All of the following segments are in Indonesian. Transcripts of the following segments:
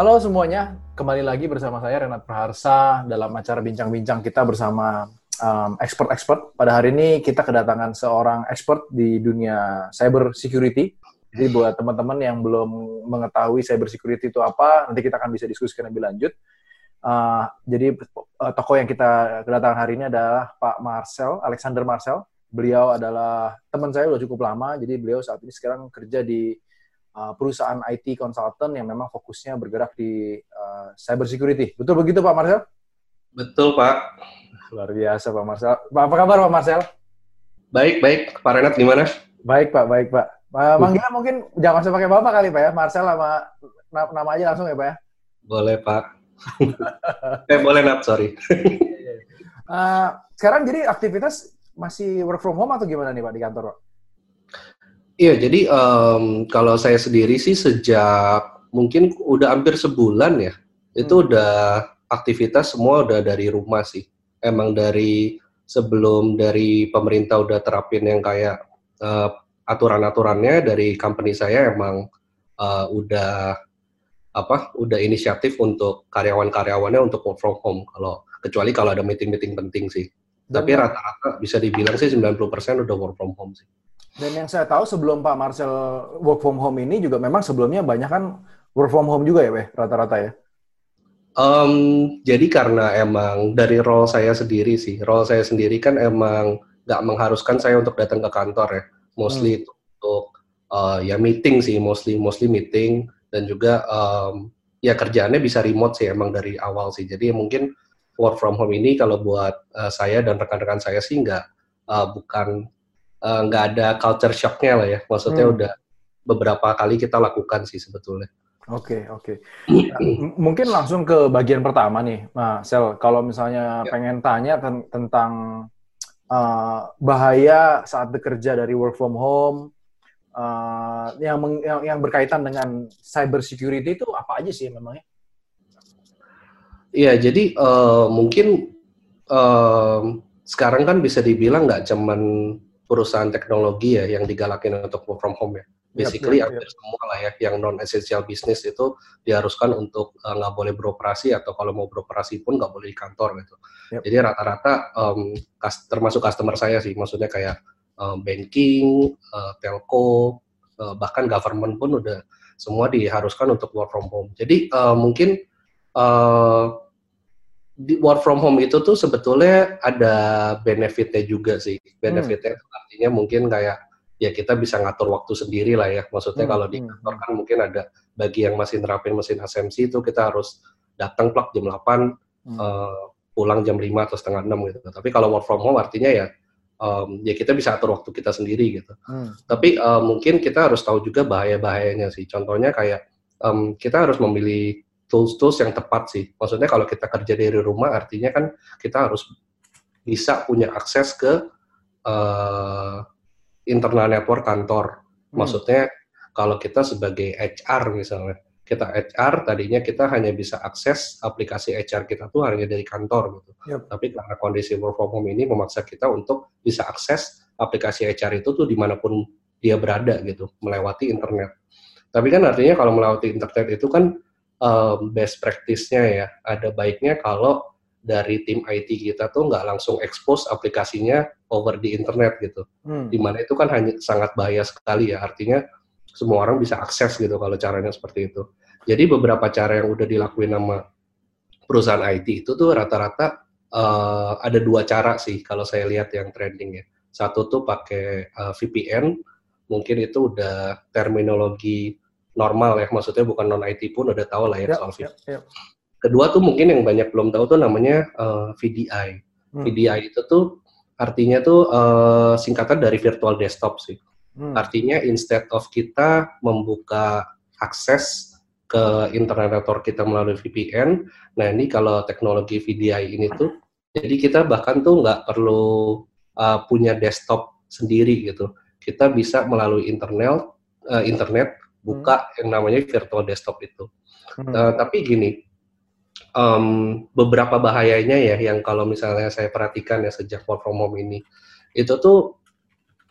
Halo semuanya, kembali lagi bersama saya Renat Praharsa dalam acara bincang-bincang kita bersama um, expert-expert. Pada hari ini kita kedatangan seorang expert di dunia cyber security. Jadi buat teman-teman yang belum mengetahui cyber security itu apa, nanti kita akan bisa diskusikan lebih lanjut. Uh, jadi uh, tokoh yang kita kedatangan hari ini adalah Pak Marcel, Alexander Marcel. Beliau adalah teman saya udah cukup lama, jadi beliau saat ini sekarang kerja di uh, perusahaan IT consultant yang memang fokusnya bergerak di uh, cyber security. Betul begitu Pak Marcel? Betul Pak. Luar biasa Pak Marcel. Pak, apa kabar Pak Marcel? Baik, baik. Pak Renat gimana? Baik Pak, baik Pak. Uh, manggilnya mungkin jangan usah pakai Bapak kali Pak ya, Marcel sama nama aja langsung ya Pak ya? Boleh Pak. eh boleh Nat, sorry. uh, sekarang jadi aktivitas masih work from home atau gimana nih Pak di kantor Pak? Iya, jadi um, kalau saya sendiri sih sejak mungkin udah hampir sebulan ya, hmm. itu udah aktivitas semua udah dari rumah sih. Emang dari sebelum dari pemerintah udah terapin yang kayak uh, aturan-aturannya dari company saya emang uh, udah apa udah inisiatif untuk karyawan-karyawannya untuk work from home kalau kecuali kalau ada meeting-meeting penting sih. Tapi rata-rata bisa dibilang sih 90% udah work from home sih. Dan yang saya tahu sebelum Pak Marcel work from home ini juga memang sebelumnya banyak kan work from home juga ya, Weh, rata-rata ya? Um, jadi karena emang dari role saya sendiri sih, role saya sendiri kan emang nggak mengharuskan saya untuk datang ke kantor ya, mostly hmm. untuk uh, ya meeting sih, mostly mostly meeting dan juga um, ya kerjaannya bisa remote sih emang dari awal sih. Jadi mungkin work from home ini kalau buat uh, saya dan rekan-rekan saya sih nggak uh, bukan nggak uh, ada culture shocknya lah ya. Maksudnya hmm. udah beberapa kali kita lakukan sih sebetulnya. Oke okay, oke. Okay. Nah, mungkin langsung ke bagian pertama nih, Mas Sel. Kalau misalnya ya. pengen tanya ten tentang uh, bahaya saat bekerja dari work from home, uh, yang, yang yang berkaitan dengan cyber security itu apa aja sih memangnya? Iya, jadi uh, mungkin uh, sekarang kan bisa dibilang nggak cuman perusahaan teknologi ya yang digalakin untuk work from home ya. Basically yep, yep, yep. semua lah ya yang non essential business itu diharuskan untuk nggak uh, boleh beroperasi atau kalau mau beroperasi pun nggak boleh di kantor gitu. Yep. Jadi rata-rata um, termasuk customer saya sih, maksudnya kayak uh, banking, uh, telco, uh, bahkan government pun udah semua diharuskan untuk work from home. Jadi uh, mungkin uh, di work from home itu tuh sebetulnya ada benefitnya juga sih. Benefitnya hmm. artinya mungkin kayak ya kita bisa ngatur waktu sendiri lah ya. Maksudnya hmm. kalau di hmm, kantor hmm. kan mungkin ada bagi yang masih nerapin mesin assembled itu kita harus datang plug jam 8, hmm. uh, pulang jam 5 atau setengah 6 gitu. Tapi kalau work from home artinya ya um, ya kita bisa atur waktu kita sendiri gitu. Hmm. Tapi uh, mungkin kita harus tahu juga bahaya-bahayanya sih. Contohnya kayak um, kita harus memilih tools-tools yang tepat sih. Maksudnya kalau kita kerja dari rumah artinya kan kita harus bisa punya akses ke uh, internal network kantor. Hmm. Maksudnya kalau kita sebagai HR misalnya, kita HR tadinya kita hanya bisa akses aplikasi HR kita tuh hanya dari kantor gitu. Yep. Tapi karena kondisi work from home ini memaksa kita untuk bisa akses aplikasi HR itu tuh di mana pun dia berada gitu, melewati internet. Tapi kan artinya kalau melewati internet itu kan um, best practice-nya ya. Ada baiknya kalau dari tim IT kita tuh nggak langsung expose aplikasinya over di internet gitu. Hmm. Di mana itu kan hanya sangat bahaya sekali ya. Artinya semua orang bisa akses gitu kalau caranya seperti itu. Jadi beberapa cara yang udah dilakuin sama perusahaan IT itu tuh rata-rata uh, ada dua cara sih kalau saya lihat yang trending ya. Satu tuh pakai uh, VPN, mungkin itu udah terminologi normal ya, maksudnya bukan non IT pun udah tahu lah ya yep, soal yep, yep. Kedua tuh mungkin yang banyak belum tahu tuh namanya uh, eh, VDI. Hmm. VDI itu tuh artinya tuh uh, singkatan dari virtual desktop sih. Hmm. Artinya instead of kita membuka akses ke internet network kita melalui VPN, nah ini kalau teknologi VDI ini tuh, jadi kita bahkan tuh nggak perlu uh, punya desktop sendiri gitu. Kita bisa melalui internet, uh, internet buka hmm. yang namanya virtual desktop itu. Hmm. Uh, tapi gini, um, beberapa bahayanya ya yang kalau misalnya saya perhatikan ya sejak work from home ini, itu tuh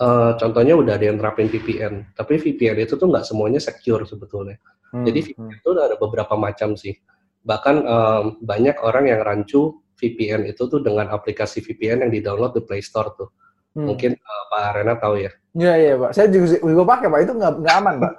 uh, contohnya udah ada yang terapin VPN, tapi VPN itu tuh nggak semuanya secure sebetulnya. Hmm, Jadi VPN hmm. itu ada beberapa macam sih. Bahkan um, banyak orang yang rancu VPN itu tuh dengan aplikasi VPN yang di-download di Play Store tuh. Hmm. Mungkin uh, Pak Arena tahu ya. Iya iya Pak. Saya juga, juga pakai Pak. Itu nggak aman Pak.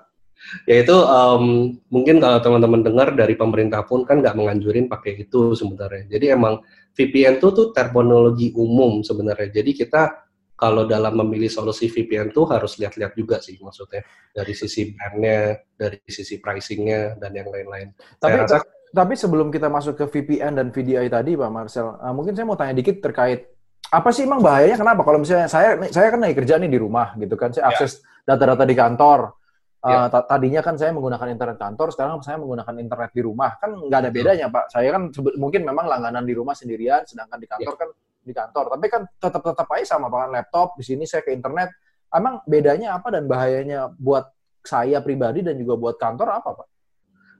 Ya itu um, mungkin kalau teman-teman dengar dari pemerintah pun kan nggak menganjurin pakai itu sebenarnya. Jadi emang VPN itu tuh terminologi umum sebenarnya. Jadi kita kalau dalam memilih solusi VPN tuh harus lihat-lihat juga sih maksudnya dari sisi brandnya, dari sisi pricingnya dan yang lain-lain. Tapi rasa, tapi sebelum kita masuk ke VPN dan VDI tadi Pak Marcel, uh, mungkin saya mau tanya dikit terkait apa sih emang bahayanya kenapa kalau misalnya saya saya kan lagi kerja nih di rumah gitu kan saya ya. akses data-data di kantor Uh, tadinya kan saya menggunakan internet kantor, sekarang saya menggunakan internet di rumah. Kan nggak ada bedanya, Pak. Saya kan mungkin memang langganan di rumah sendirian, sedangkan di kantor ya. kan di kantor. Tapi kan tetap tetap aja sama Pak. Laptop di sini saya ke internet. Emang bedanya apa dan bahayanya buat saya pribadi dan juga buat kantor apa, Pak?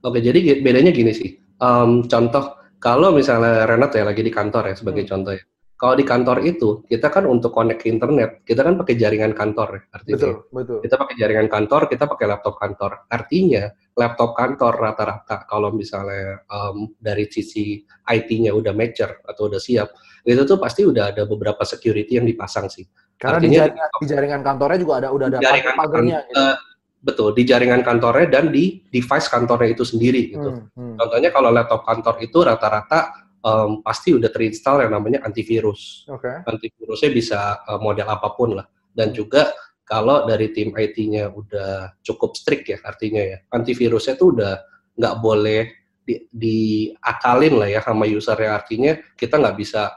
Oke, jadi bedanya gini sih. Um, contoh, kalau misalnya Renat ya lagi di kantor ya sebagai hmm. contoh ya kalau di kantor itu, kita kan untuk connect ke internet, kita kan pakai jaringan kantor ya, artinya. Betul, betul. Kita pakai jaringan kantor, kita pakai laptop kantor. Artinya, laptop kantor rata-rata kalau misalnya um, dari sisi IT-nya udah mature atau udah siap, itu tuh pasti udah ada beberapa security yang dipasang sih. Karena Artinya, di, jaringan, di jaringan kantornya juga ada udah ada pagarnya. Gitu. Uh, betul, di jaringan kantornya dan di device kantornya itu sendiri gitu. Hmm, hmm. Contohnya kalau laptop kantor itu rata-rata um, pasti udah terinstall yang namanya antivirus. Okay. Antivirusnya bisa uh, model apa pun lah. Dan juga kalau dari tim IT-nya udah cukup strict ya artinya ya, antivirusnya tuh udah nggak boleh di, diakalin lah ya sama user ya artinya kita nggak bisa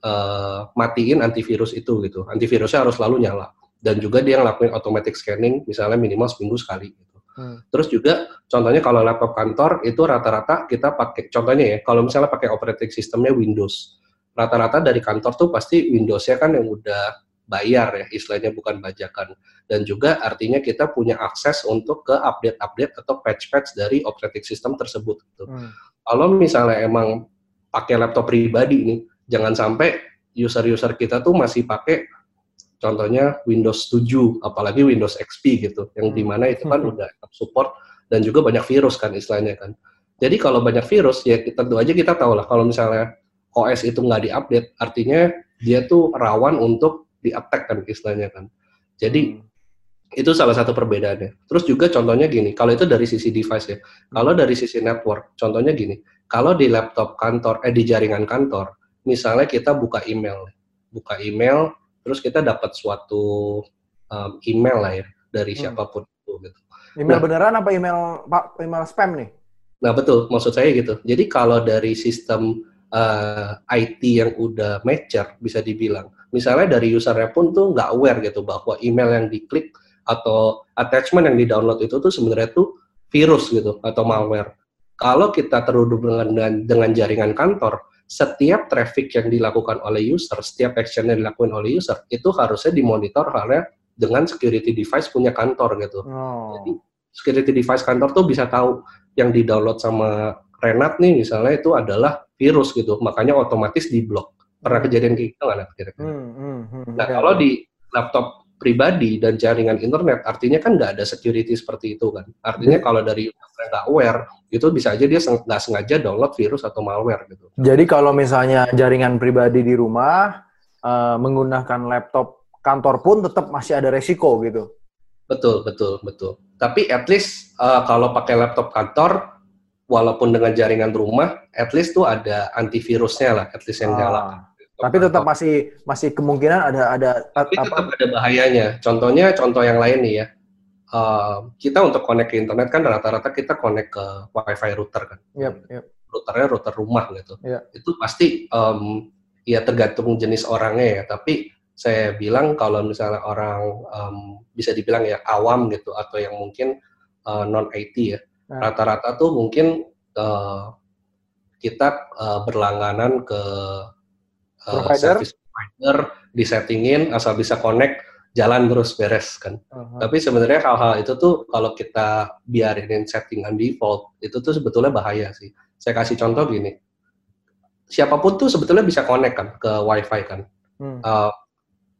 uh, matiin antivirus itu gitu. Antivirusnya harus selalu nyala dan juga dia ngelakuin automatic scanning misalnya minimal seminggu sekali. Gitu. Hmm. Terus juga contohnya kalau laptop kantor itu rata-rata kita pakai contohnya ya kalau misalnya pakai operating sistemnya Windows. Rata-rata dari kantor tuh pasti Windows-nya kan yang udah bayar ya istilahnya bukan bajakan dan juga artinya kita punya akses untuk ke update-update atau patch-patch dari operating system tersebut gitu. Hmm. Kalau misalnya emang pakai laptop pribadi nih jangan sampai user-user kita tuh masih pakai contohnya Windows 7 apalagi Windows XP gitu yang hmm. di mana itu kan udah support dan juga banyak virus kan istilahnya kan jadi kalau banyak virus ya tentu aja kita tahu lah kalau misalnya OS itu nggak diupdate artinya dia tuh rawan untuk di-attack kan istilahnya kan jadi hmm. itu salah satu perbedaannya terus juga contohnya gini kalau itu dari sisi device ya kalau dari sisi network contohnya gini kalau di laptop kantor eh di jaringan kantor misalnya kita buka email buka email terus kita dapat suatu um, email lah ya dari hmm. siapa pun itu gitu. Email nah, beneran apa email pak email spam nih? Nah betul, maksud saya gitu. Jadi kalau dari sistem uh, IT yang udah mature bisa dibilang, misalnya dari usernya pun tuh nggak aware gitu bahwa email yang diklik atau attachment yang di download itu tuh sebenarnya tuh virus gitu atau malware. Kalau kita terhubung dengan dengan jaringan kantor, setiap traffic yang dilakukan oleh user, setiap action yang dilakukan oleh user, itu harusnya dimonitor karena dengan security device punya kantor gitu. Oh. Jadi security device kantor tuh bisa tahu yang di-download sama Renat nih misalnya itu adalah virus gitu, makanya otomatis di blok. Pernah kejadian kayak gitu nggak kira-kira? Hmm, hmm, hmm, nah okay. kalau di laptop pribadi dan jaringan internet, artinya kan nggak ada security seperti itu kan. Artinya hmm. kalau dari nggak aware, itu bisa aja dia nggak sengaja download virus atau malware gitu. Jadi kalau misalnya jaringan pribadi di rumah uh, menggunakan laptop kantor pun tetap masih ada resiko gitu. Betul, betul, betul. Tapi at least uh, kalau pakai laptop kantor, walaupun dengan jaringan rumah, at least tuh ada antivirusnya lah, at least yang ah. Tapi tetap masih masih kemungkinan ada ada Tapi apa? tetap ada bahayanya. Contohnya contoh yang lain nih ya. Uh, kita untuk connect ke internet kan rata-rata kita connect ke wifi router kan. Yep, yep. Routernya router rumah gitu. Yep. Itu pasti um, ya tergantung jenis orangnya ya. Tapi saya bilang kalau misalnya orang um, bisa dibilang ya awam gitu atau yang mungkin uh, non IT ya. Rata-rata tuh mungkin uh, kita uh, berlangganan ke uh, service provider disettingin asal bisa connect jalan terus beres kan. Uh-huh. Tapi sebenarnya hal-hal itu tuh kalau kita biarin settingan default itu tuh sebetulnya bahaya sih. Saya kasih contoh gini, siapa pun tuh sebetulnya bisa connect kan ke WiFi kan. Hmm. Uh,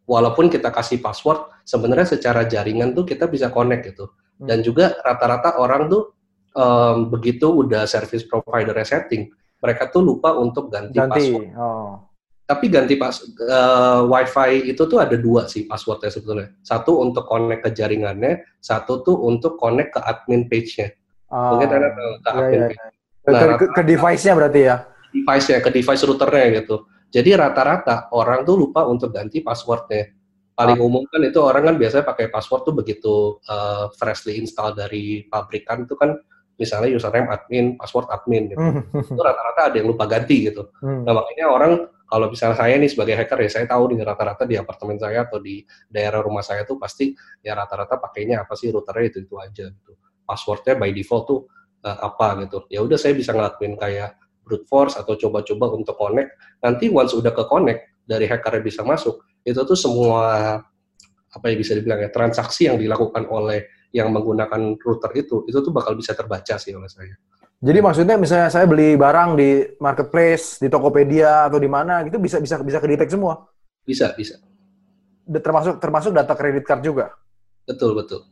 walaupun kita kasih password, sebenarnya secara jaringan tuh kita bisa connect gitu. Hmm. Dan juga rata-rata orang tuh um, begitu udah service provider setting, mereka tuh lupa untuk ganti, ganti. password. Oh. Tapi ganti pas uh, WiFi itu tuh ada dua sih passwordnya sebetulnya. Satu untuk connect ke jaringannya, satu tuh untuk connect ke admin page-nya. Oh. Mungkin ada ke iya, admin iya, page. Nah, ke, ke device-nya berarti ya? Device-nya, ke device routernya gitu. Jadi rata-rata orang tuh lupa untuk ganti passwordnya. Paling ah. umum kan itu orang kan biasanya pakai password tuh begitu uh, freshly install dari pabrikan itu kan misalnya username admin, password admin gitu. Hmm. itu rata-rata ada yang lupa ganti gitu. Hmm. Nah makanya orang kalau misalnya saya nih sebagai hacker ya saya tahu nih rata-rata di apartemen saya atau di daerah rumah saya tuh pasti ya rata-rata pakainya apa sih routernya itu itu aja gitu. Passwordnya by default tuh uh, apa gitu. Ya udah saya bisa ngelakuin kayak brute force atau coba-coba untuk connect. Nanti once udah ke connect dari hacker bisa masuk, itu tuh semua apa yang bisa dibilang ya transaksi yang dilakukan oleh yang menggunakan router itu itu tuh bakal bisa terbaca sih oleh saya. Jadi maksudnya misalnya saya beli barang di marketplace, di Tokopedia atau di mana gitu bisa bisa bisa kedetek semua. Bisa, bisa. Termasuk termasuk data kredit card juga. Betul, betul.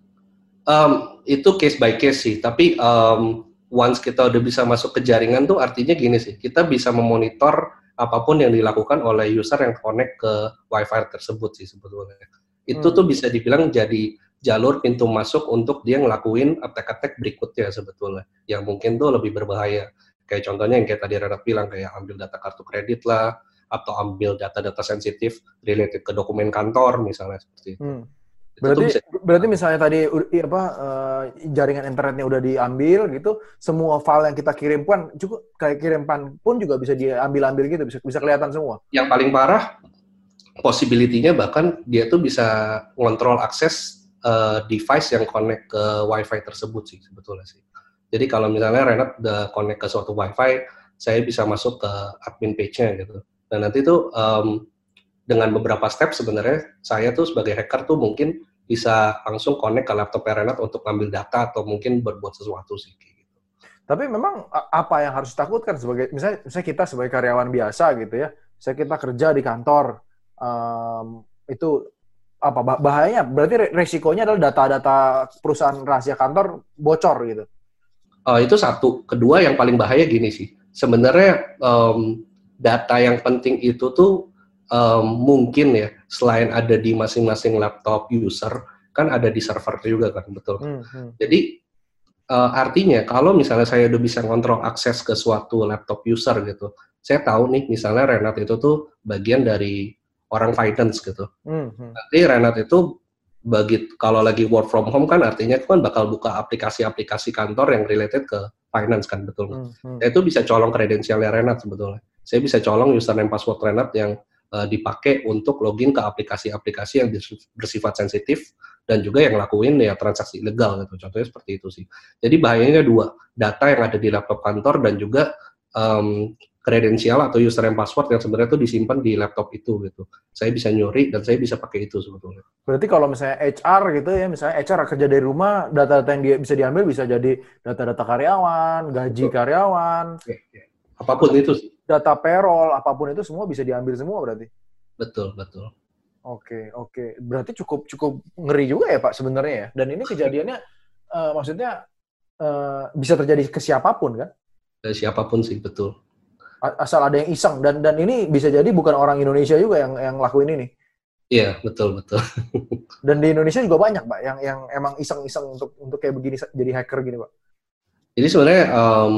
Um, itu case by case sih, tapi um, once kita udah bisa masuk ke jaringan tuh artinya gini sih, kita bisa memonitor apa pun yang dilakukan oleh user yang connect ke WiFi tersebut sih sebetulnya. Itu hmm. tuh bisa dibilang jadi jalur pintu masuk untuk dia ngelakuin attack-attack berikutnya sebetulnya yang mungkin tuh lebih berbahaya kayak contohnya yang kayak tadi Renat bilang kayak ambil data kartu kredit lah atau ambil data-data sensitif related ke dokumen kantor misalnya seperti itu. Hmm. Berarti bisa, berarti misalnya tadi apa uh, jaringan internetnya udah diambil gitu, semua file yang kita kirimkan cukup kayak kirimkan pun juga bisa diambil-ambil gitu, bisa bisa kelihatan semua. Yang paling parah possibility-nya bahkan dia tuh bisa ngontrol akses uh, device yang connect ke WiFi tersebut sih sebetulnya sih. Jadi kalau misalnya Renat udah connect ke suatu WiFi, saya bisa masuk ke admin page-nya gitu. Dan nanti tuh um, dengan beberapa step sebenarnya saya tuh sebagai hacker tuh mungkin bisa langsung connect ke laptop Renat untuk ngambil data atau mungkin berbuat sesuatu sih. Gitu. Tapi memang apa yang harus ditakutkan sebagai misalnya, misalnya kita sebagai karyawan biasa gitu ya, saya kita kerja di kantor um, itu apa bahayanya? Berarti resikonya adalah data-data perusahaan rahasia kantor bocor gitu. Uh, itu satu. Kedua yang paling bahaya gini sih. Sebenarnya um, data yang penting itu tuh um, mungkin ya selain ada di masing-masing laptop user kan ada di server juga kan betul. Hmm, hmm. Jadi uh, artinya kalau misalnya saya udah bisa kontrol akses ke suatu laptop user gitu, saya tahu nih misalnya Renat itu tuh bagian dari orang finance gitu. Mm-hmm. Nanti Renat itu bagi kalau lagi work from home kan artinya kan bakal buka aplikasi-aplikasi kantor yang related ke finance kan betul. Mm-hmm. Itu bisa colong kredensialnya Renat sebetulnya. Saya bisa colong username password Renat yang uh, dipakai untuk login ke aplikasi-aplikasi yang bersifat sensitif dan juga yang lakuin ya transaksi ilegal gitu. Contohnya seperti itu sih. Jadi bahayanya dua, data yang ada di laptop kantor dan juga um, kredensial atau username password yang sebenarnya itu disimpan di laptop itu gitu. Saya bisa nyuri dan saya bisa pakai itu sebetulnya. Berarti kalau misalnya HR gitu ya, misalnya HR kerja dari rumah, data-data yang dia bisa diambil bisa jadi data-data karyawan, gaji Betul. karyawan, ya, ya. apa pun itu sih. Data payroll, apa pun itu semua bisa diambil semua berarti. Betul, betul. Oke, oke. Berarti cukup cukup ngeri juga ya Pak sebenarnya ya. Dan ini kejadiannya uh, maksudnya uh, bisa terjadi ke siapa pun kan? Ke siapa pun sih, betul asal ada yang iseng dan dan ini bisa jadi bukan orang Indonesia juga yang yang lakuin ini. Iya betul betul. dan di Indonesia juga banyak pak yang yang emang iseng-iseng untuk untuk kayak begini jadi hacker gini pak. Jadi sebenarnya um,